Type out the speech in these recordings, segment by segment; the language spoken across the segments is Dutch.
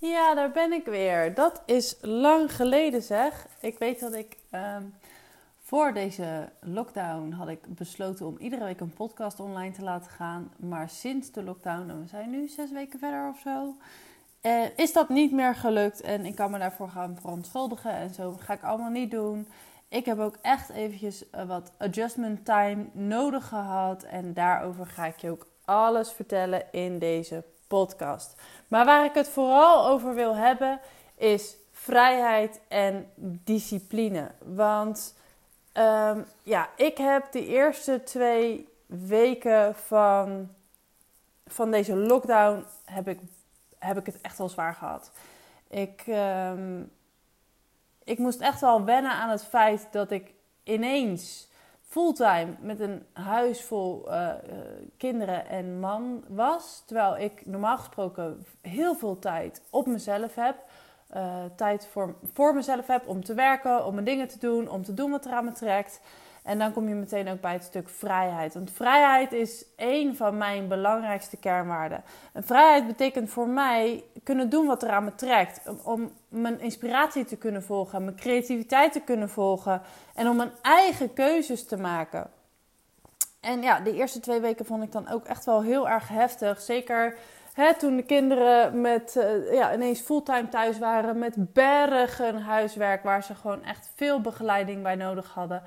Ja, daar ben ik weer. Dat is lang geleden zeg. Ik weet dat ik ehm, voor deze lockdown had ik besloten om iedere week een podcast online te laten gaan. Maar sinds de lockdown, en we zijn nu zes weken verder of zo, eh, is dat niet meer gelukt. En ik kan me daarvoor gaan verontschuldigen en zo ga ik allemaal niet doen. Ik heb ook echt eventjes eh, wat adjustment time nodig gehad. En daarover ga ik je ook alles vertellen in deze podcast. Maar waar ik het vooral over wil hebben is vrijheid en discipline. Want um, ja, ik heb de eerste twee weken van, van deze lockdown heb ik, heb ik het echt wel zwaar gehad. Ik, um, ik moest echt wel wennen aan het feit dat ik ineens fulltime met een huis vol uh, kinderen en man was. Terwijl ik normaal gesproken heel veel tijd op mezelf heb. Uh, tijd voor, voor mezelf heb om te werken, om mijn dingen te doen, om te doen wat er aan me trekt. En dan kom je meteen ook bij het stuk vrijheid. Want vrijheid is één van mijn belangrijkste kernwaarden. En vrijheid betekent voor mij kunnen doen wat er aan me trekt. Om, mijn inspiratie te kunnen volgen, mijn creativiteit te kunnen volgen. En om mijn eigen keuzes te maken. En ja, de eerste twee weken vond ik dan ook echt wel heel erg heftig. Zeker hè, toen de kinderen met, uh, ja, ineens fulltime thuis waren. Met bergen huiswerk waar ze gewoon echt veel begeleiding bij nodig hadden.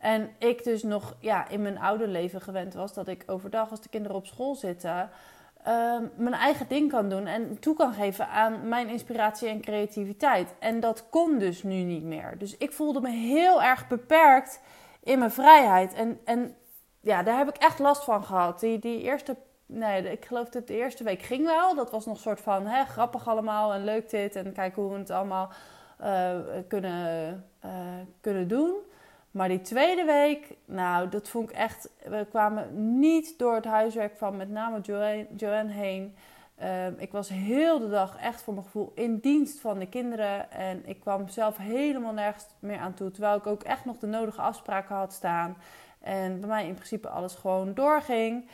En ik dus nog ja, in mijn oude leven gewend was dat ik overdag als de kinderen op school zitten, uh, mijn eigen ding kan doen en toe kan geven aan mijn inspiratie en creativiteit. En dat kon dus nu niet meer. Dus ik voelde me heel erg beperkt in mijn vrijheid. En, en ja, daar heb ik echt last van gehad. Die, die eerste, nee, ik geloof dat de eerste week ging wel. Dat was nog een soort van hè, grappig allemaal en leuk dit. En kijken hoe we het allemaal uh, kunnen, uh, kunnen doen. Maar die tweede week, nou, dat vond ik echt. We kwamen niet door het huiswerk van met name Joanne, Joanne heen. Uh, ik was heel de dag echt voor mijn gevoel in dienst van de kinderen. En ik kwam zelf helemaal nergens meer aan toe. Terwijl ik ook echt nog de nodige afspraken had staan. En bij mij in principe alles gewoon doorging.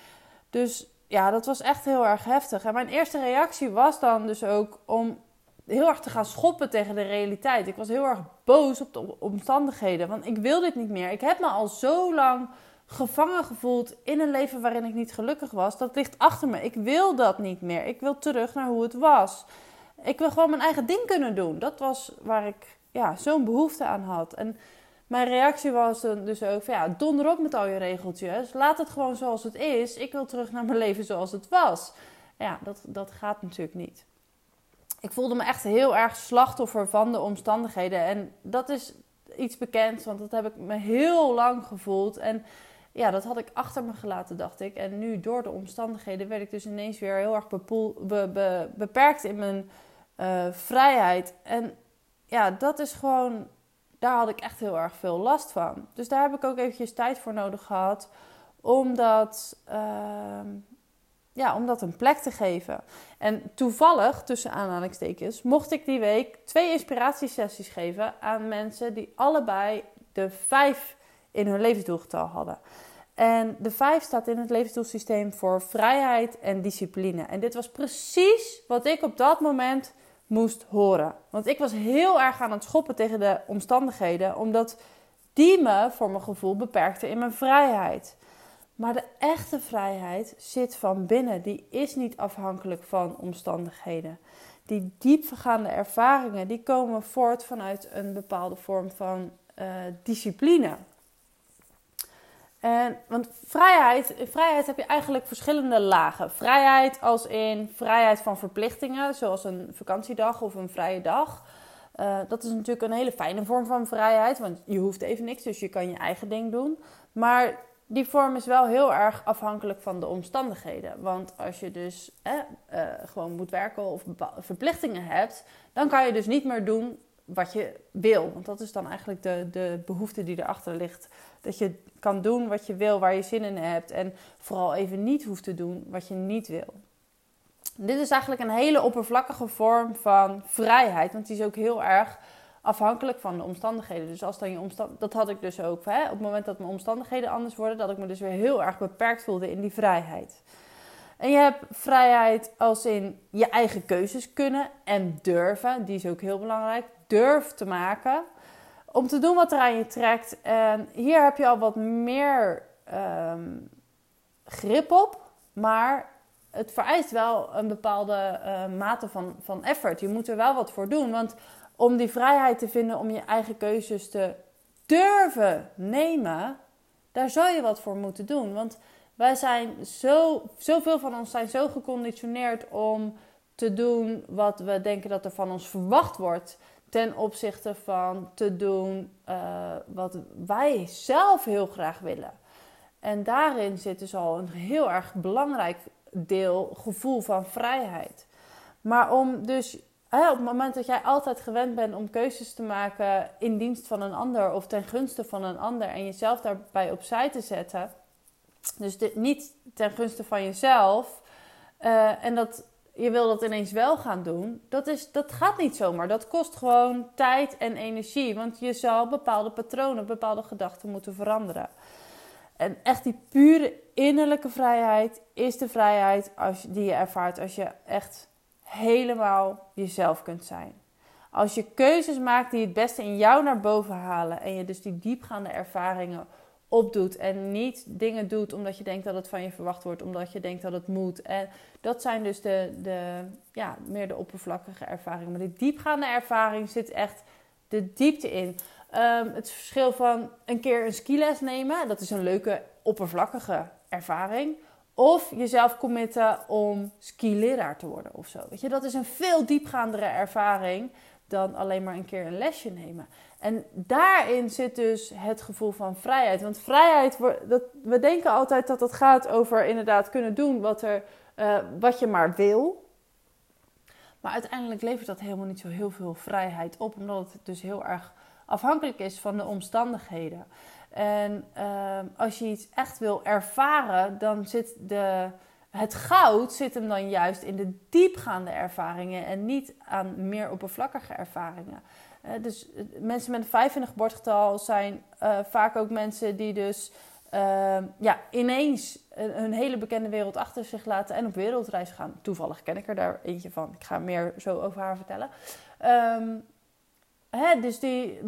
Dus ja, dat was echt heel erg heftig. En mijn eerste reactie was dan dus ook om heel erg te gaan schoppen tegen de realiteit. Ik was heel erg boos op de omstandigheden, want ik wil dit niet meer. Ik heb me al zo lang gevangen gevoeld in een leven waarin ik niet gelukkig was. Dat ligt achter me. Ik wil dat niet meer. Ik wil terug naar hoe het was. Ik wil gewoon mijn eigen ding kunnen doen. Dat was waar ik ja, zo'n behoefte aan had. En mijn reactie was dan dus ook van ja, donder op met al je regeltjes. Laat het gewoon zoals het is. Ik wil terug naar mijn leven zoals het was. Ja, dat, dat gaat natuurlijk niet ik voelde me echt heel erg slachtoffer van de omstandigheden. En dat is iets bekends, want dat heb ik me heel lang gevoeld. En ja, dat had ik achter me gelaten, dacht ik. En nu door de omstandigheden werd ik dus ineens weer heel erg be beperkt in mijn uh, vrijheid. En ja, dat is gewoon, daar had ik echt heel erg veel last van. Dus daar heb ik ook eventjes tijd voor nodig gehad. Omdat, uh, ja, om dat een plek te geven. En toevallig, tussen aanhalingstekens, mocht ik die week twee inspiratiesessies geven aan mensen die allebei de vijf in hun levensdoelgetal hadden. En de vijf staat in het levensdoelsysteem voor vrijheid en discipline. En dit was precies wat ik op dat moment moest horen. Want ik was heel erg aan het schoppen tegen de omstandigheden, omdat die me voor mijn gevoel beperkten in mijn vrijheid. Maar de echte vrijheid zit van binnen. Die is niet afhankelijk van omstandigheden. Die diepvergaande ervaringen die komen voort vanuit een bepaalde vorm van uh, discipline. En, want vrijheid, vrijheid heb je eigenlijk verschillende lagen. Vrijheid als in vrijheid van verplichtingen, zoals een vakantiedag of een vrije dag. Uh, dat is natuurlijk een hele fijne vorm van vrijheid, want je hoeft even niks, dus je kan je eigen ding doen. Maar die vorm is wel heel erg afhankelijk van de omstandigheden. Want als je dus eh, gewoon moet werken of verplichtingen hebt, dan kan je dus niet meer doen wat je wil. Want dat is dan eigenlijk de, de behoefte die erachter ligt. Dat je kan doen wat je wil, waar je zin in hebt. En vooral even niet hoeft te doen wat je niet wil. Dit is eigenlijk een hele oppervlakkige vorm van vrijheid. Want die is ook heel erg afhankelijk van de omstandigheden. Dus als dan je omstand, dat had ik dus ook. Hè? Op het moment dat mijn omstandigheden anders worden, dat ik me dus weer heel erg beperkt voelde in die vrijheid. En je hebt vrijheid als in je eigen keuzes kunnen en durven. Die is ook heel belangrijk. Durf te maken. Om te doen wat er aan je trekt. En hier heb je al wat meer ehm, grip op. Maar het vereist wel een bepaalde uh, mate van, van effort. Je moet er wel wat voor doen. Want om die vrijheid te vinden om je eigen keuzes te durven nemen, daar zou je wat voor moeten doen. Want wij zijn zo, zoveel van ons zijn zo geconditioneerd om te doen wat we denken dat er van ons verwacht wordt. Ten opzichte van te doen uh, wat wij zelf heel graag willen. En daarin zit dus al een heel erg belangrijk deel gevoel van vrijheid. Maar om dus op het moment dat jij altijd gewend bent om keuzes te maken in dienst van een ander of ten gunste van een ander en jezelf daarbij opzij te zetten, dus niet ten gunste van jezelf, uh, en dat je wil dat ineens wel gaan doen, dat, is, dat gaat niet zomaar. Dat kost gewoon tijd en energie, want je zal bepaalde patronen, bepaalde gedachten moeten veranderen. En echt die pure innerlijke vrijheid is de vrijheid als, die je ervaart als je echt helemaal jezelf kunt zijn. Als je keuzes maakt die het beste in jou naar boven halen en je dus die diepgaande ervaringen opdoet en niet dingen doet omdat je denkt dat het van je verwacht wordt, omdat je denkt dat het moet. En dat zijn dus de, de ja, meer de oppervlakkige ervaringen. Maar die diepgaande ervaring zit echt de diepte in. Um, het verschil van een keer een skiles nemen, dat is een leuke oppervlakkige ervaring. Of jezelf committen om skileraar te worden of zo. Weet je, dat is een veel diepgaandere ervaring dan alleen maar een keer een lesje nemen. En daarin zit dus het gevoel van vrijheid. Want vrijheid, dat, we denken altijd dat het gaat over inderdaad kunnen doen wat, er, uh, wat je maar wil. Maar uiteindelijk levert dat helemaal niet zo heel veel vrijheid op, omdat het dus heel erg afhankelijk is van de omstandigheden. En uh, als je iets echt wil ervaren, dan zit de, het goud zit hem dan juist in de diepgaande ervaringen en niet aan meer oppervlakkige ervaringen. Uh, dus eh, mensen met een 5 in geboortegetal zijn uh, vaak ook mensen die dus uh, ja, ineens een, een, hele bekende wereld achter zich laten en op wereldreis gaan. Toevallig ken ik er daar eentje van. Ik ga meer zo over haar vertellen. Um, Dus die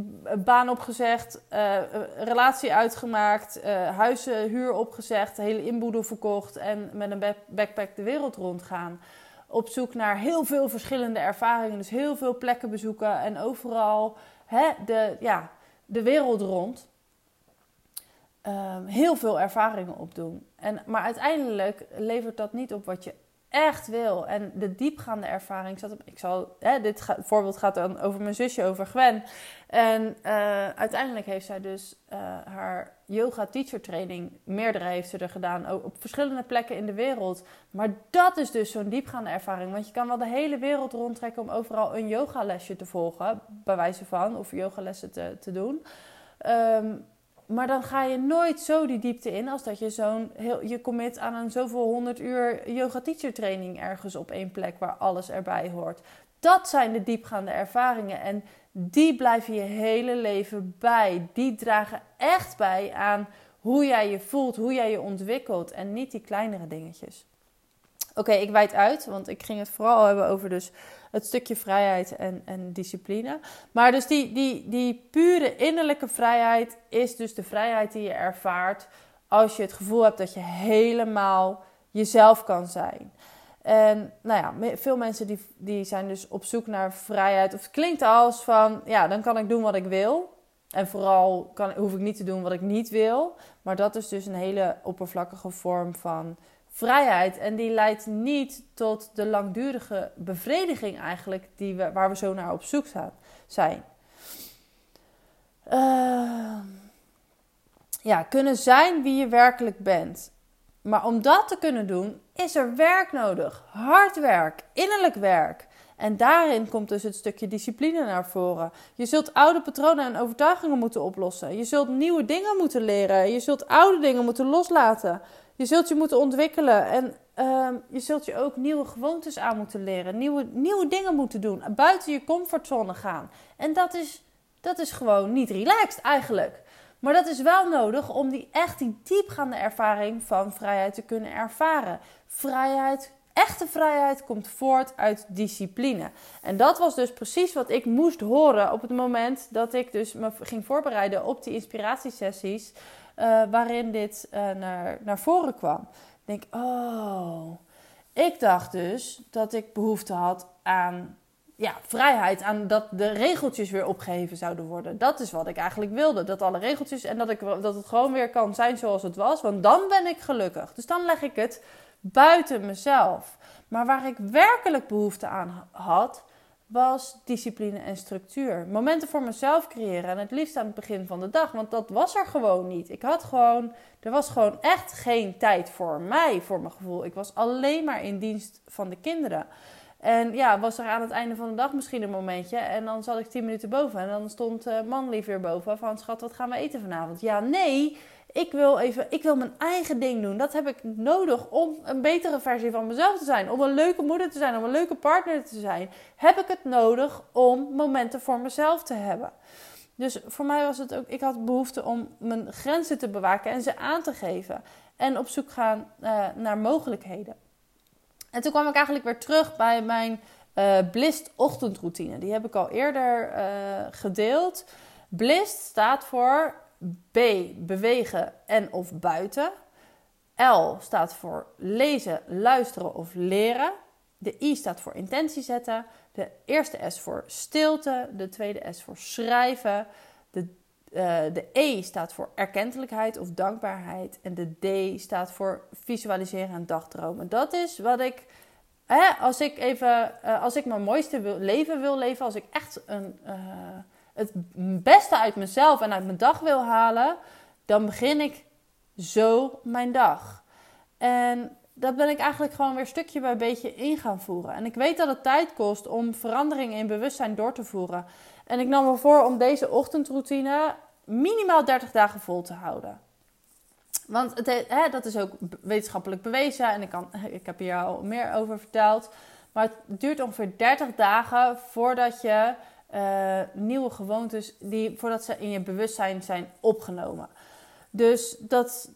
baan opgezegd, uh, relatie uitgemaakt, uh, huizen, huur opgezegd, hele inboedel verkocht en met een backpack de wereld rondgaan. Op zoek naar heel veel verschillende ervaringen, dus heel veel plekken bezoeken en overal hè, de, ja, de wereld rond. Uh, heel veel ervaringen opdoen. En, maar uiteindelijk levert dat niet op wat je echt wil. En de diepgaande ervaring zat op. Ik zal, hè, dit voorbeeld gaat dan over mijn zusje, over Gwen. En uh, uiteindelijk heeft zij dus uh, haar yoga teacher training, meerdere heeft ze er gedaan, ook op verschillende plekken in de wereld. Maar dat is dus zo'n diepgaande ervaring. Want je kan wel de hele wereld rondtrekken om overal een yogalesje te volgen, bij wijze van, of yogalessen te, te doen. Um, maar dan ga je nooit zo die diepte in als dat je zo'n heel, je commit aan een zoveel honderd uur yoga teacher training ergens op één plek waar alles erbij hoort. Dat zijn de diepgaande ervaringen en die blijven je hele leven bij. Die dragen echt bij aan hoe jij je voelt, hoe jij je ontwikkelt en niet die kleinere dingetjes. Oké, ik wijd uit, want ik ging het vooral hebben over dus het stukje vrijheid en, en discipline. Maar dus die, die, die pure innerlijke vrijheid is dus de vrijheid die je ervaart als je het gevoel hebt dat je helemaal jezelf kan zijn. En nou ja, veel mensen die, die zijn dus op zoek naar vrijheid. Of het klinkt als van, ja, dan kan ik doen wat ik wil. En vooral kan, hoef ik niet te doen wat ik niet wil. Maar dat is dus een hele oppervlakkige vorm van vrijheid. En die leidt niet tot de langdurige bevrediging eigenlijk die we, waar we zo naar op zoek zijn. Uh, ja, kunnen zijn wie je werkelijk bent. Maar om dat te kunnen doen, is er werk nodig. Hard werk, innerlijk werk. En daarin komt dus het stukje discipline naar voren. Je zult oude patronen en overtuigingen moeten oplossen. Je zult nieuwe dingen moeten leren. Je zult oude dingen moeten loslaten. Je zult je moeten ontwikkelen en uh, je zult je ook nieuwe gewoontes aan moeten leren. Nieuwe, nieuwe dingen moeten doen. Buiten je comfortzone gaan. En dat is, dat is gewoon niet relaxed eigenlijk. Maar dat is wel nodig om die echt die diepgaande ervaring van vrijheid te kunnen ervaren. Vrijheid, echte vrijheid komt voort uit discipline. En dat was dus precies wat ik moest horen op het moment dat ik dus me ging voorbereiden op die inspiratiesessies. Uh, waarin dit uh, naar, naar voren kwam. Ik denk, oh, ik dacht dus dat ik behoefte had aan ja, vrijheid, aan dat de regeltjes weer opgeheven zouden worden. Dat is wat ik eigenlijk wilde. Dat alle regeltjes en dat, ik, dat het gewoon weer kan zijn zoals het was. Want dan ben ik gelukkig. Dus dan leg ik het buiten mezelf. Maar waar ik werkelijk behoefte aan had, was discipline en structuur. Momenten voor mezelf creëren en het liefst aan het begin van de dag, want dat was er gewoon niet. Ik had gewoon, er was gewoon echt geen tijd voor mij, voor mijn gevoel. Ik was alleen maar in dienst van de kinderen. En ja, was er aan het einde van de dag misschien een momentje. En dan zat ik tien minuten boven. En dan stond uh, manlief weer boven. Van schat, wat gaan we eten vanavond? Ja, nee. Ik wil even, ik wil mijn eigen ding doen. Dat heb ik nodig om een betere versie van mezelf te zijn. Om een leuke moeder te zijn. Om een leuke partner te zijn. Heb ik het nodig om momenten voor mezelf te hebben. Dus voor mij was het ook, ik had behoefte om mijn grenzen te bewaken en ze aan te geven. En op zoek gaan uh, naar mogelijkheden. En toen kwam ik eigenlijk weer terug bij mijn uh, Blist ochtendroutine. Die heb ik al eerder uh, gedeeld. Blist staat voor B, bewegen en of buiten. L staat voor lezen, luisteren of leren. De I staat voor intentie zetten. De eerste S voor stilte. De tweede S voor schrijven. De, uh, de E staat voor erkentelijkheid of dankbaarheid. En de D staat voor visualiseren en dagdromen. Dat is wat ik Hè, als ik even, uh, als ik mijn mooiste leven wil leven, als ik echt een, uh, het beste uit mezelf en uit mijn dag wil halen, dan begin ik zo mijn dag. En dat ben ik eigenlijk gewoon weer stukje bij beetje in gaan voeren. En ik weet dat het tijd kost om veranderingen in bewustzijn door te voeren. En ik nam me voor om deze ochtendroutine minimaal 30 dagen vol te houden. Want het, hè, dat is ook wetenschappelijk bewezen en ik, kan, ik heb hier al meer over verteld. Maar het duurt ongeveer 30 dagen voordat je uh, nieuwe gewoontes, die, voordat ze in je bewustzijn zijn opgenomen. Dus dat,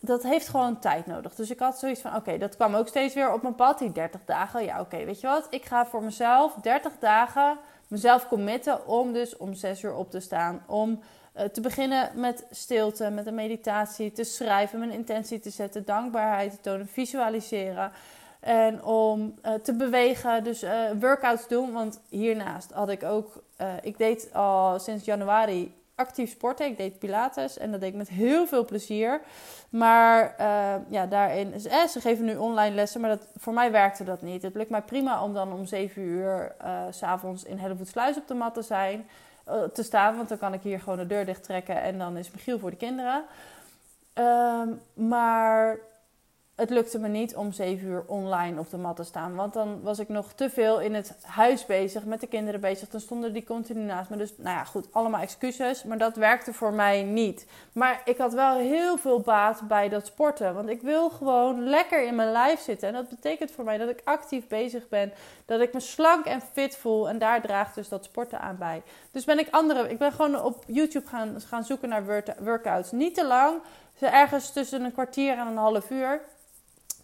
dat heeft gewoon tijd nodig. Dus ik had zoiets van: oké, dat kwam ook steeds weer op mijn pad, die 30 dagen. Ja, oké, weet je wat? Ik ga voor mezelf 30 dagen mezelf committen om dus om 6 uur op te staan. Om uh, te beginnen met stilte, met een meditatie, te schrijven, mijn intentie te zetten, dankbaarheid te tonen, visualiseren. En om uh, te bewegen, dus uh, workouts doen. Want hiernaast had ik ook, ik deed al sinds januari actief sporten. Ik deed Pilates en dat deed ik met heel veel plezier. Maar ja, daarin, eh, ze geven nu online lessen, maar dat, voor mij werkte dat niet. Het lukt mij prima om dan om 7 uur s s'avonds in Hellevoetsluis op de mat te zijn. Eh, te staan. Want dan kan ik hier gewoon de deur dicht trekken en dan is Michiel voor de kinderen. Ehm, maar het lukte me niet om zeven uur online op de mat te staan. Want dan was ik nog te veel in het huis bezig, met de kinderen bezig. Dan stonden die continu naast me. Dus nou ja, goed, allemaal excuses. Maar dat werkte voor mij niet. Maar ik had wel heel veel baat bij dat sporten. Want ik wil gewoon lekker in mijn lijf zitten. En dat betekent voor mij dat ik actief bezig ben. Dat ik me slank en fit voel. En daar draagt dus dat sporten aan bij. Dus ben ik andere. Ik ben gewoon op YouTube gaan, gaan zoeken naar workouts. Niet te lang. Ergens tussen een kwartier en een half uur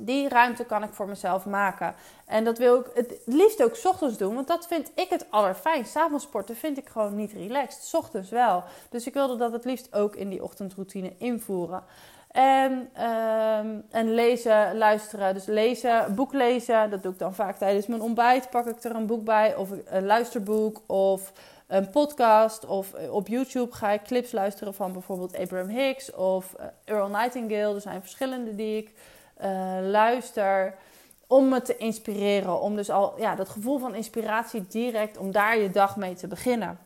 die ruimte kan ik voor mezelf maken. En dat wil ik het liefst ook ochtends doen, want dat vind ik het allerfijnst. S'avonds sporten vind ik gewoon niet relaxed, s ochtends wel. Dus ik wilde dat het liefst ook in die ochtendroutine invoeren. En, um, en lezen, luisteren. Dus lezen, boek lezen, dat doe ik dan vaak tijdens mijn ontbijt. Pak ik er een boek bij, of een luisterboek, of een podcast. Of op YouTube ga ik clips luisteren van bijvoorbeeld Abraham Hicks of eh, Earl Nightingale. Er zijn verschillende die ik uh, luister. Om me te inspireren. Om dus al ja, dat gevoel van inspiratie direct, om daar je dag mee te beginnen.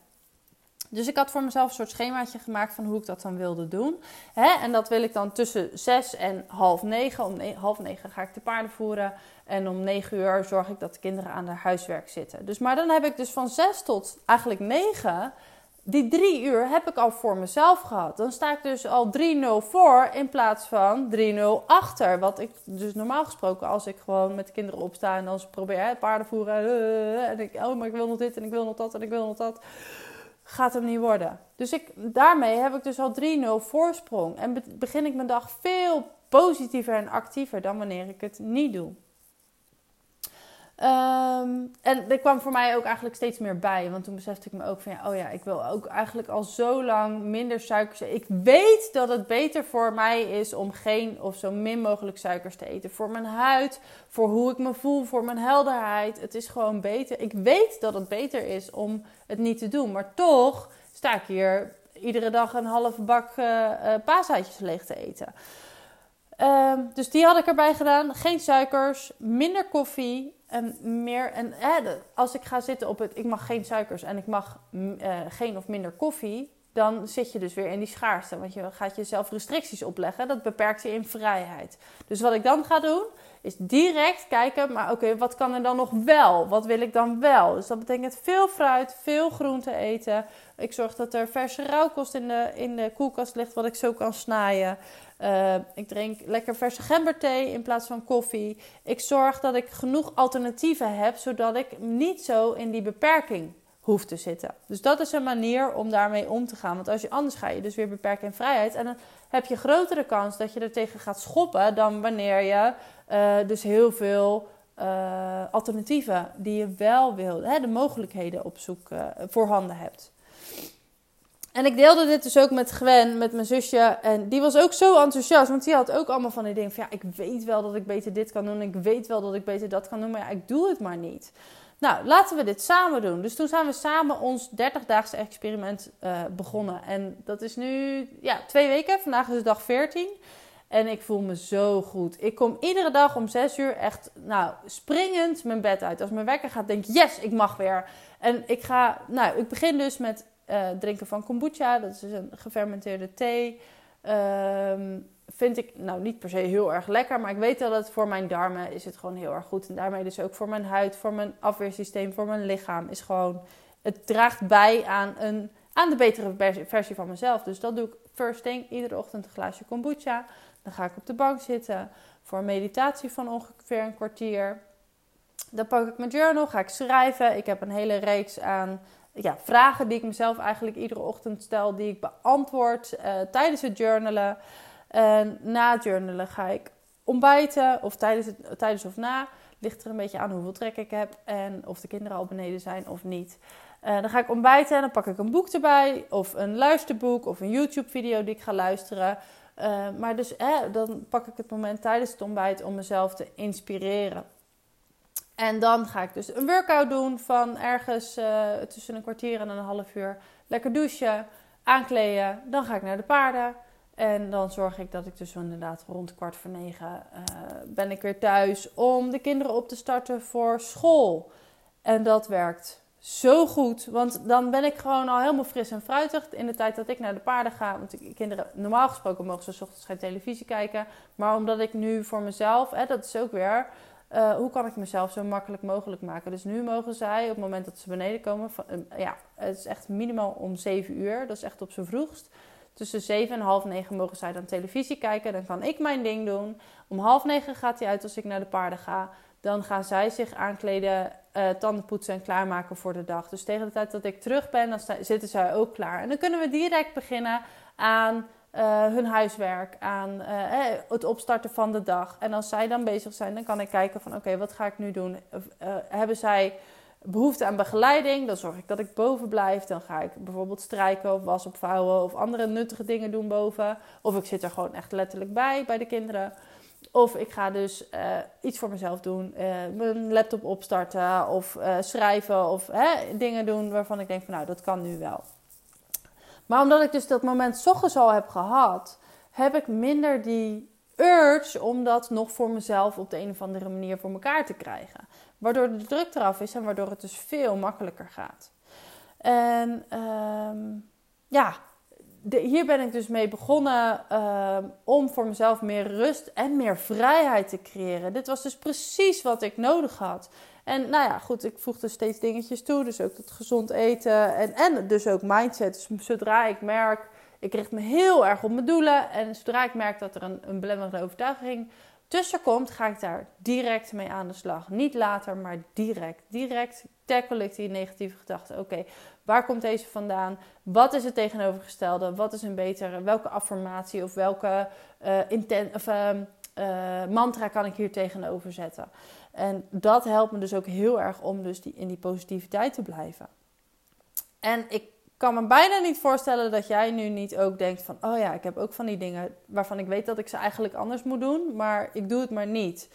Dus ik had voor mezelf een soort schemaatje gemaakt van hoe ik dat dan wilde doen. Hè? En dat wil ik dan tussen zes en half negen. Om half negen ga ik de paarden voeren. En om negen uur zorg ik dat de kinderen aan haar huiswerk zitten. Dus, maar dan heb ik dus van zes tot eigenlijk negen die drie uur heb ik al voor mezelf gehad. Dan sta ik dus al 3-0 voor in plaats van 3-0 achter. Wat ik dus normaal gesproken, als ik gewoon met de kinderen opsta en dan probeer hè, paarden voeren. Uh, en ik, oh, maar ik wil nog dit en ik wil nog dat en ik wil nog dat. gaat hem niet worden. Dus ik, daarmee heb ik dus al 3-0 voorsprong. En begin ik mijn dag veel positiever en actiever dan wanneer ik het niet doe. Um, en er kwam voor mij ook eigenlijk steeds meer bij. Want toen besefte ik me ook van ja, oh ja, ik wil ook eigenlijk al zo lang minder suikers. Ik weet dat het beter voor mij is om geen of zo min mogelijk suikers te eten. Voor mijn huid, voor hoe ik me voel, voor mijn helderheid. Het is gewoon beter. Ik weet dat het beter is om het niet te doen. Maar toch sta ik hier iedere dag een halve bak uh, paaseitjes leeg te eten. Um, dus die had ik erbij gedaan. Geen suikers, minder koffie en meer. En als ik ga zitten op het, ik mag geen suikers en ik mag uh, geen of minder koffie, dan zit je dus weer in die schaarste. Want je gaat jezelf restricties opleggen. Dat beperkt je in vrijheid. Dus wat ik dan ga doen, is direct kijken, maar oké, wat kan er dan nog wel? Wat wil ik dan wel? Dus dat betekent veel fruit, veel groente eten. Ik zorg dat er verse rauwkost in de, in de koelkast ligt, wat ik zo kan snijden. Uh, ik drink lekker verse gemberthee in plaats van koffie. Ik zorg dat ik genoeg alternatieven heb, zodat ik niet zo in die beperking hoef te zitten. Dus dat is een manier om daarmee om te gaan. Want als je anders ga je dus weer beperken in vrijheid. En dan heb je grotere kans dat je er tegen gaat schoppen dan wanneer je uh, dus heel veel uh, alternatieven die je wel wil, hè, de mogelijkheden op zoek uh, voorhanden hebt. En ik deelde dit dus ook met Gwen, met mijn zusje. En die was ook zo enthousiast. Want die had ook allemaal van die dingen van... Ja, ik weet wel dat ik beter dit kan doen. Ik weet wel dat ik beter dat kan doen. Maar ja, ik doe het maar niet. Nou, laten we dit samen doen. Dus toen zijn we samen ons 30-daagse experiment uh, begonnen. En dat is nu ja, twee weken. Vandaag is dag 14. En ik voel me zo goed. Ik kom iedere dag om 6 uur echt nou, springend mijn bed uit. Als mijn wekker gaat, denk ik, yes, ik mag weer. En ik ga, nou, ik begin dus met uh, drinken van kombucha. Dat is een gefermenteerde thee. Um, vind ik nou niet per se heel erg lekker, maar ik weet dat het voor mijn darmen is het gewoon heel erg goed. En daarmee dus ook voor mijn huid, voor mijn afweersysteem, voor mijn lichaam is gewoon... Het draagt bij aan, een, aan de betere versie van mezelf. Dus dat doe ik first thing, iedere ochtend een glaasje kombucha. Dan ga ik op de bank zitten voor een meditatie van ongeveer een kwartier. Dan pak ik mijn journal, ga ik schrijven. Ik heb een hele reeks aan ja, vragen die ik mezelf eigenlijk iedere ochtend stel, die ik beantwoord uh, tijdens het journalen. En na journalen ga ik ontbijten, of tijdens, het, tijdens of na. Ligt er een beetje aan hoeveel trek ik heb en of de kinderen al beneden zijn of niet. Uh, dan ga ik ontbijten en dan pak ik een boek erbij, of een luisterboek, of een YouTube-video die ik ga luisteren. Uh, maar dus dan pak ik het moment tijdens het ontbijt om mezelf te inspireren. En dan ga ik dus een workout doen van ergens uh, tussen een kwartier en een half uur. Lekker douchen, aankleden. Dan ga ik naar de paarden. En dan zorg ik dat ik dus inderdaad rond kwart voor negen uh, ben ik weer thuis om de kinderen op te starten voor school. En dat werkt zo goed, want dan ben ik gewoon al helemaal fris en fruitig in de tijd dat ik naar de paarden ga. Want de kinderen, normaal gesproken mogen ze s ochtends geen televisie kijken. Maar omdat ik nu voor mezelf, hè, dat is ook weer uh, hoe kan ik mezelf zo makkelijk mogelijk maken? Dus nu mogen zij, op het moment dat ze beneden komen, uh, ja, het is echt minimaal om 7 uur. Dat is echt op z'n vroegst. Tussen 7 en half 9 mogen zij dan televisie kijken. Dan kan ik mijn ding doen. Om half 9 gaat hij uit als ik naar de paarden ga. Dan gaan zij zich aankleden, uh, tanden poetsen en klaarmaken voor de dag. Dus tegen de tijd dat ik terug ben, dan zitten zij ook klaar. En dan kunnen we direct beginnen aan uh, hun huiswerk, aan uh, het opstarten van de dag. En als zij dan bezig zijn, dan kan ik kijken van oké, wat ga ik nu doen? Uh, hebben zij behoefte aan begeleiding? Dan zorg ik dat ik boven blijf. Dan ga ik bijvoorbeeld strijken of was opvouwen of andere nuttige dingen doen boven. Of ik zit er gewoon echt letterlijk bij, bij de kinderen. Of ik ga dus iets voor mezelf doen. mijn laptop opstarten of schrijven of dingen doen waarvan ik denk van nou, dat kan nu wel. Maar omdat ik dus dat moment ochtends al heb gehad, heb ik minder die urge om dat nog voor mezelf op de een of andere manier voor elkaar te krijgen. Waardoor de druk eraf is en waardoor het dus veel makkelijker gaat. En um, ja, hier ben ik dus mee begonnen um, om voor mezelf meer rust en meer vrijheid te creëren. Dit was dus precies wat ik nodig had. En nou ja, goed, ik voegde steeds dingetjes toe. Dus ook het gezond eten en, en dus ook mindset. Dus zodra ik merk, ik richt me heel erg op mijn doelen. En zodra ik merk dat er een, een belemmerende overtuiging tussen komt, ga ik daar direct mee aan de slag. Niet later, maar direct. Direct tackle ik die negatieve gedachten. Oké, waar komt deze vandaan? Wat is het tegenovergestelde? Wat is een betere? Welke affirmatie of welke uh, intent, of, uh, uh, mantra kan ik hier tegenover zetten? En dat helpt me dus ook heel erg om dus die, in die positiviteit te blijven. En ik kan me bijna niet voorstellen dat jij nu niet ook denkt van... oh ja, ik heb ook van die dingen waarvan ik weet dat ik ze eigenlijk anders moet doen... maar ik doe het maar niet.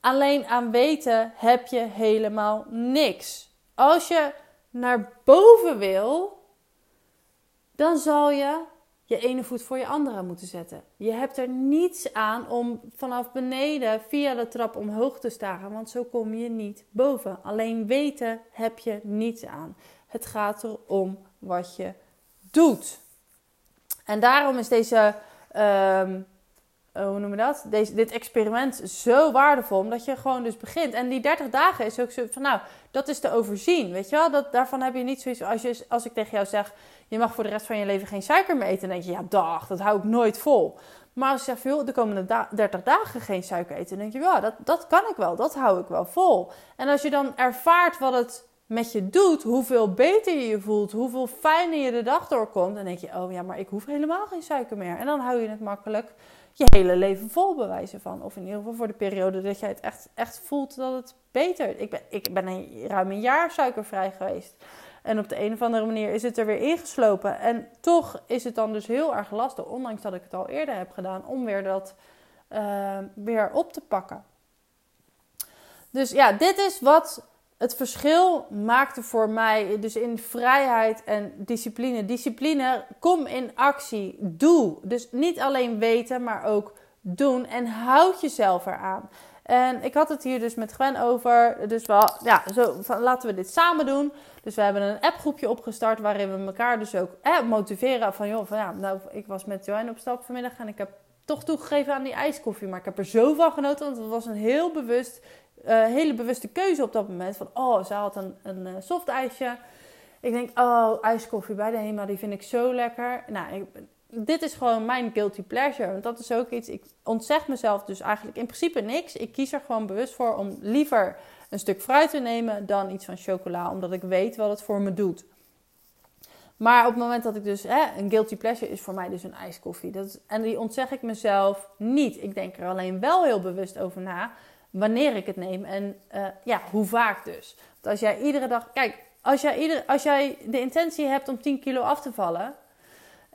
Alleen aan weten heb je helemaal niks. Als je naar boven wil, dan zal je je ene voet voor je andere moeten zetten. Je hebt er niets aan om vanaf beneden via de trap omhoog te staren, want zo kom je niet boven. Alleen weten heb je niets aan. Het gaat erom wat je doet. En daarom is deze, um, hoe noem je dat? Deze, dit experiment zo waardevol, omdat je gewoon dus begint. En die 30 dagen is ook zo van, nou, dat is te overzien, weet je wel? Dat, daarvan heb je niet zoiets, als, je, als ik tegen jou zeg, je mag voor de rest van je leven geen suiker meer eten, dan denk je, ja, dag, dat hou ik nooit vol. Maar als je zegt, joh, de komende 30 dagen geen suiker eten, dan denk je, ja, dat, dat kan ik wel, dat hou ik wel vol. En als je dan ervaart wat het met je doet, hoeveel beter je je voelt, hoeveel fijner je de dag doorkomt, dan denk je, oh ja, maar ik hoef helemaal geen suiker meer. En dan hou je het makkelijk je hele leven vol bewijzen van. Of in ieder geval voor de periode dat jij het echt, echt voelt dat het beter. Ik ben, ik ben een, ruim een jaar suikervrij geweest. En op de een of andere manier is het er weer ingeslopen. En toch is het dan dus heel erg lastig, ondanks dat ik het al eerder heb gedaan, om weer dat uh, weer op te pakken. Dus ja, dit is wat het verschil maakte voor mij dus in vrijheid en discipline. Discipline, kom in actie, doe. Dus niet alleen weten, maar ook doen en houd jezelf eraan. En ik had het hier dus met Gwen over. Dus wel, ja, zo laten we dit samen doen. Dus we hebben een appgroepje opgestart waarin we elkaar dus ook motiveren. Van joh, van, ja, nou, ik was met Joanne op stap vanmiddag en ik heb toch toegegeven aan die ijskoffie. Maar ik heb er zo van genoten, want het was een heel bewust uh, hele bewuste keuze op dat moment. Van, oh, ze had een, een uh, soft ijsje. Ik denk, oh, ijskoffie bij de HEMA, die vind ik zo lekker. Nou, dit is gewoon mijn guilty pleasure. Want dat is ook iets, ik ontzeg mezelf dus eigenlijk in principe niks. Ik kies er gewoon bewust voor om liever een stuk fruit te nemen dan iets van chocola. Omdat ik weet wat het voor me doet. Maar op het moment dat ik dus, hè, een guilty pleasure is voor mij dus een ijskoffie. Dat en die ontzeg ik mezelf niet. Ik denk er alleen wel heel bewust over na wanneer ik het neem en uh, ja, hoe vaak dus. Want als jij iedere dag, kijk, als jij, ieder, als jij de intentie hebt om 10 kilo af te vallen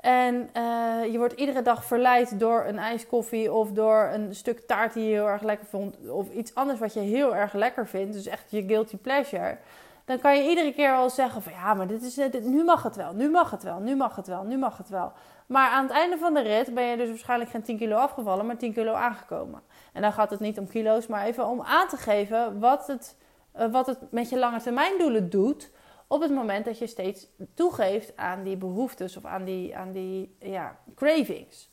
en uh, je wordt iedere dag verleid door een ijskoffie of door een stuk taart die je heel erg lekker vond of iets anders wat je heel erg lekker vindt, dus echt je guilty pleasure. Dan kan je iedere keer wel zeggen van ja, maar dit is, dit, nu mag het wel, nu mag het wel, nu mag het wel, nu mag het wel. Maar aan het einde van de rit ben je dus waarschijnlijk geen 10 kilo afgevallen, maar 10 kilo aangekomen. En dan gaat het niet om kilo's, maar even om aan te geven wat het, uh, wat het met je lange termijn doelen doet. Op het moment dat je steeds toegeeft aan die behoeftes of aan die, aan die ja, cravings.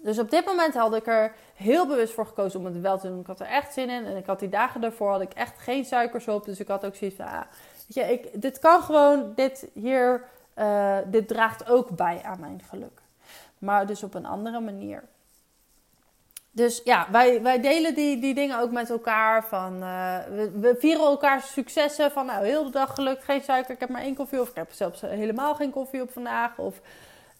Dus op dit moment had ik er heel bewust voor gekozen om het wel te doen. Ik had er echt zin in. En ik had die dagen daarvoor had ik echt geen suikers op. Dus ik had ook zoiets van, ah, weet je, ik, dit kan gewoon, dit hier, uh, dit draagt ook bij aan mijn geluk. Maar dus op een andere manier. Dus ja, wij, wij delen die, die dingen ook met elkaar. Van, uh, we, we, vieren elkaar successen. Van nou, heel de dag gelukt, geen suiker. Ik heb maar één koffie. Of ik heb zelfs helemaal geen koffie op vandaag. Of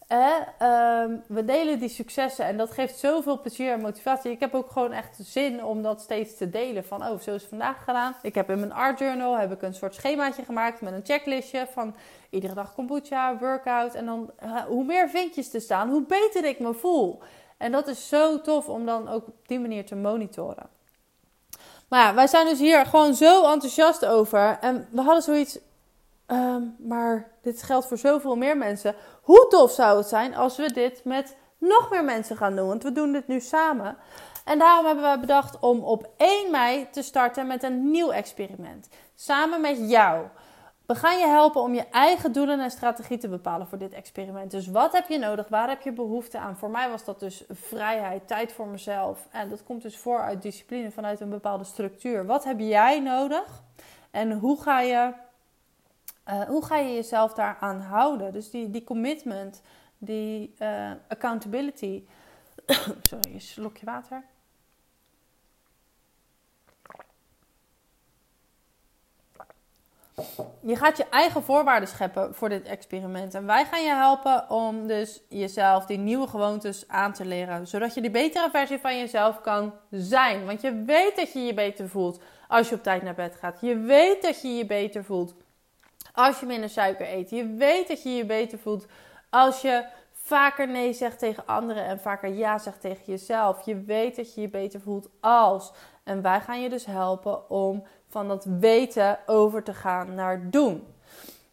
eh, we delen die successen. En dat geeft zoveel plezier en motivatie. Ik heb ook gewoon echt zin om dat steeds te delen. Van, oh, zo is het vandaag gedaan. Ik heb in mijn art journal heb ik een soort schemaatje gemaakt met een checklistje van iedere dag kombucha, workout. En dan, hoe meer vinkjes er staan, hoe beter ik me voel. En dat is zo tof om dan ook op die manier te monitoren. Maar ja, wij zijn dus hier gewoon zo enthousiast over. En we hadden zoiets. Um, maar dit geldt voor zoveel meer mensen. Hoe tof zou het zijn als we dit met nog meer mensen gaan doen? Want we doen dit nu samen. En daarom hebben we bedacht om op 1 mei te starten met een nieuw experiment. Samen met jou. We gaan je helpen om je eigen doelen en strategie te bepalen voor dit experiment. Dus wat heb je nodig? Waar heb je behoefte aan? Voor mij was dat dus vrijheid, tijd voor mezelf. En dat komt dus voor uit discipline, vanuit een bepaalde structuur. Wat heb jij nodig? En hoe ga je, eh, hoe ga je jezelf daaraan houden? Dus die, die commitment, die eh, accountability. Sorry, een slokje water. Je gaat je eigen voorwaarden scheppen voor dit experiment. En wij gaan je helpen om dus jezelf die nieuwe gewoontes aan te leren. Zodat je de betere versie van jezelf kan zijn. Want je weet dat je je beter voelt als je op tijd naar bed gaat. Je weet dat je je beter voelt als je minder suiker eet. Je weet dat je je beter voelt als je vaker nee zegt tegen anderen en vaker ja zegt tegen jezelf. Je weet dat je je beter voelt als. En wij gaan je dus helpen om van dat weten over te gaan naar doen.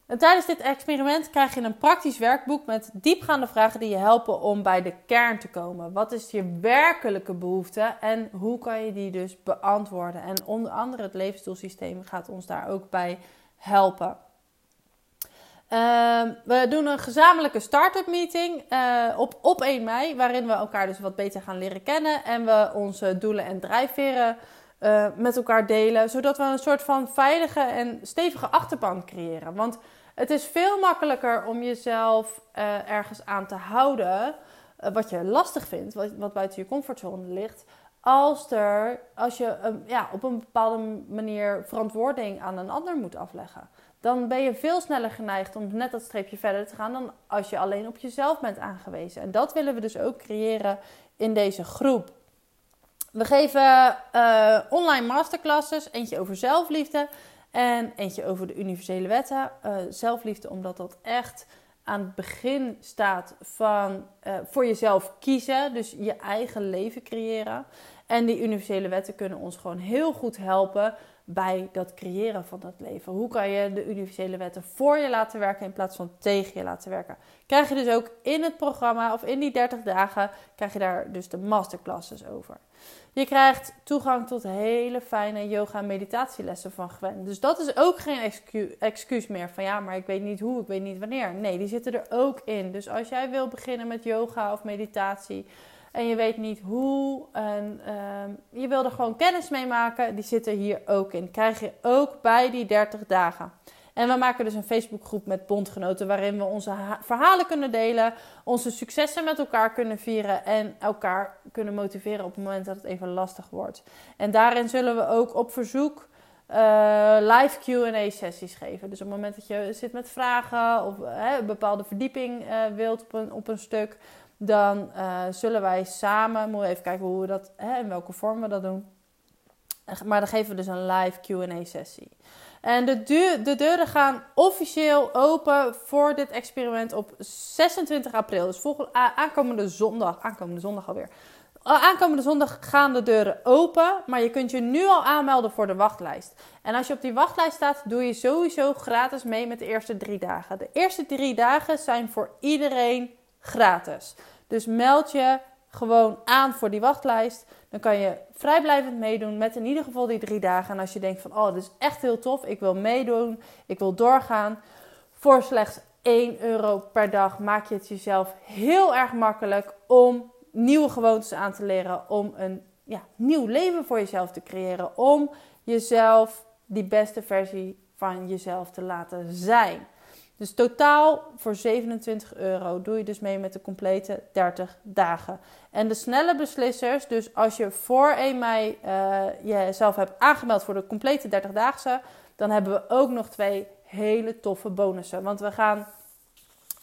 En tijdens dit experiment krijg je een praktisch werkboek met diepgaande vragen die je helpen om bij de kern te komen. Wat is je werkelijke behoefte en hoe kan je die dus beantwoorden? En onder andere het levensdoelsysteem gaat ons daar ook bij helpen. Ehm, we doen een gezamenlijke start-up meeting uh, op, op 1 mei, waarin we elkaar dus wat beter gaan leren kennen en we onze doelen en drijfveren uh, met elkaar delen, zodat we een soort van veilige en stevige achterban creëren. Want het is veel makkelijker om jezelf uh, ergens aan te houden, wat je lastig vindt, wat, wat, buiten je comfortzone ligt, als, er, als je ja, op een bepaalde manier verantwoording aan een ander moet afleggen dan ben je veel sneller geneigd om net dat streepje verder te gaan dan als je alleen op jezelf bent aangewezen. En dat willen we dus ook creëren in deze groep. We geven uh, online masterclasses, eentje over zelfliefde en eentje over de universele wetten. Uh, zelfliefde, omdat dat echt aan het begin staat van uh, voor jezelf kiezen, dus je eigen leven creëren. En die universele wetten kunnen ons gewoon heel goed helpen bij dat creëren van dat leven. Hoe kan je de universele wetten voor je laten werken in plaats van tegen je laten werken? Krijg je dus ook in het programma of in die 30 dagen, krijg je daar dus de masterclasses over. Je krijgt toegang tot hele fijne yoga en meditatielessen van Gwen. Dus dat is ook geen excu excuus meer van ja, maar ik weet niet hoe, ik weet niet wanneer. Nee, die zitten er ook in. Dus als jij wil beginnen met yoga of meditatie, en je weet niet hoe en uh, je wil er gewoon kennis mee maken, die zitten hier ook in. Krijg je ook bij die 30 dagen. En we maken dus een Facebookgroep met bondgenoten waarin we onze verhalen kunnen delen, onze successen met elkaar kunnen vieren en elkaar kunnen motiveren op het moment dat het even lastig wordt. En daarin zullen we ook op verzoek uh, live QA sessies geven. Dus op het moment dat je zit met vragen of een bepaalde verdieping uh, wilt op een, op een stuk, dan uh, zullen wij samen, moeten even kijken hoe we dat, hè, in welke vorm we dat doen. Maar dan geven we dus een live QA-sessie. En de, de deuren gaan officieel open voor dit experiment op 26 april. Dus volgende, aankomende zondag. Aankomende zondag alweer. Aankomende zondag gaan de deuren open. Maar je kunt je nu al aanmelden voor de wachtlijst. En als je op die wachtlijst staat, doe je sowieso gratis mee met de eerste drie dagen. De eerste drie dagen zijn voor iedereen gratis. Dus meld je gewoon aan voor die wachtlijst. Dan kan je vrijblijvend meedoen met in ieder geval die drie dagen. En als je denkt van, oh, dit is echt heel tof, ik wil meedoen, ik wil doorgaan. Voor slechts 1 euro per dag maak je het jezelf heel erg makkelijk om nieuwe gewoontes aan te leren. Om een ja, nieuw leven voor jezelf te creëren. Om jezelf die beste versie van jezelf te laten zijn. Dus totaal voor 27 euro doe je dus mee met de complete 30 dagen. En de snelle beslissers, dus als je voor 1 mei uh, jezelf hebt aangemeld voor de complete 30-daagse, dan hebben we ook nog twee hele toffe bonussen. Want we gaan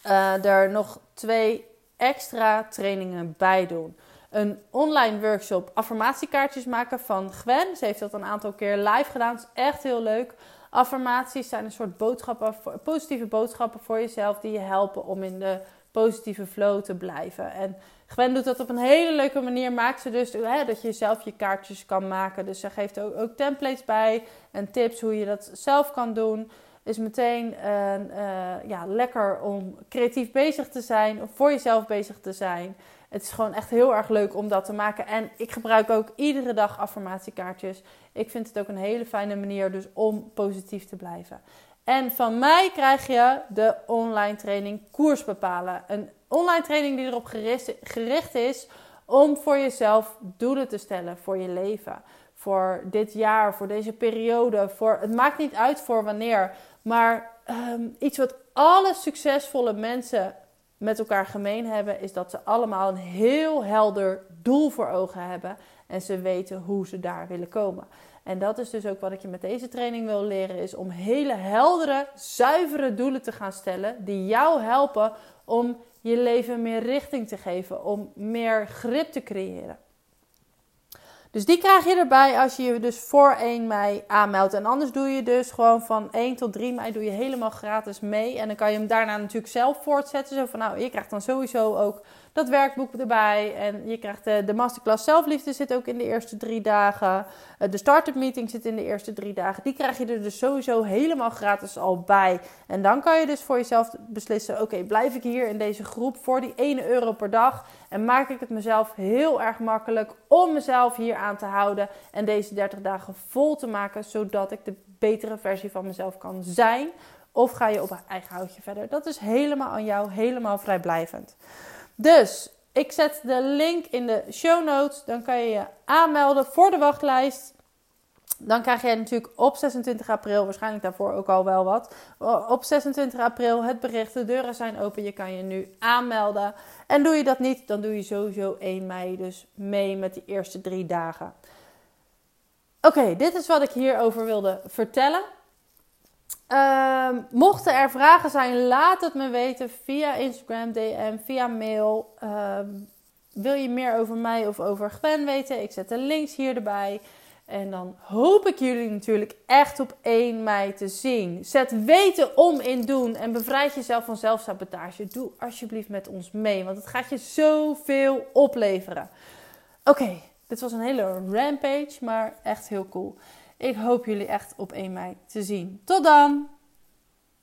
uh, er nog twee extra trainingen bij doen. Een online workshop affirmatiekaartjes maken van Gwen. Ze heeft dat een aantal keer live gedaan. Het is echt heel leuk. Affirmaties zijn een soort boodschappen, positieve boodschappen voor jezelf die je helpen om in de positieve flow te blijven. En Gwen doet dat op een hele leuke manier. Maakt ze dus hè, dat je zelf je kaartjes kan maken. Dus ze geeft ook, ook templates bij en tips hoe je dat zelf kan doen. Is meteen uh, ja, lekker om creatief bezig te zijn, of voor jezelf bezig te zijn. Het is gewoon echt heel erg leuk om dat te maken. En ik gebruik ook iedere dag affirmatiekaartjes. Ik vind het ook een hele fijne manier dus om positief te blijven. En van mij krijg je de online training Koers bepalen. Een online training die erop gericht is om voor jezelf doelen te stellen voor je leven. Voor dit jaar, voor deze periode. Voor, het maakt niet uit voor wanneer. Maar um, iets wat alle succesvolle mensen met elkaar gemeen hebben, is dat ze allemaal een heel helder doel voor ogen hebben en ze weten hoe ze daar willen komen. En dat is dus ook wat ik je met deze training wil leren, is om hele heldere, zuivere doelen te gaan stellen die jou helpen om je leven meer richting te geven, om meer grip te creëren. Dus die krijg je erbij als je je dus voor 1 mei aanmeldt. En anders doe je dus gewoon van 1 tot 3 mei doe je helemaal gratis mee. En dan kan je hem daarna natuurlijk zelf voortzetten. Zo van nou, je krijgt dan sowieso ook dat werkboek erbij. En je krijgt de, de masterclass zelfliefde zit ook in de eerste drie dagen. Eh, de start-up meeting zit in de eerste drie dagen. Die krijg je er dus sowieso helemaal gratis al bij. En dan kan je dus voor jezelf beslissen: oké, blijf ik hier in deze groep voor die 1 euro per dag? En maak ik het mezelf heel erg makkelijk om mezelf hier aan te houden en deze 30 dagen vol te maken, zodat ik de betere versie van mezelf kan zijn? Of ga je op eigen houtje verder? Dat is helemaal aan jou, helemaal vrijblijvend. Dus ik zet de link in de show notes. Dan kan je je aanmelden voor de wachtlijst. Dan krijg je natuurlijk op 26 april, waarschijnlijk daarvoor ook al wel wat. Op 26 april het bericht: de deuren zijn open. Je kan je nu aanmelden. En doe je dat niet, dan doe je sowieso 1 mei dus mee met die eerste drie dagen. Oké, dit is wat ik hierover wilde vertellen. Um, mochten er vragen zijn, laat het me weten via Instagram, DM, via mail. Um, wil je meer over mij of over Gwen weten? Ik zet de links hier erbij. En dan hoop ik jullie natuurlijk echt op 1 mei te zien. Zet weten om in doen en bevrijd jezelf van zelfsabotage. Doe alsjeblieft met ons mee, want het gaat je zoveel opleveren. Oké, dit was een hele rampage, maar echt heel cool. Ik hoop jullie echt op 1 mei te zien. Tot dan!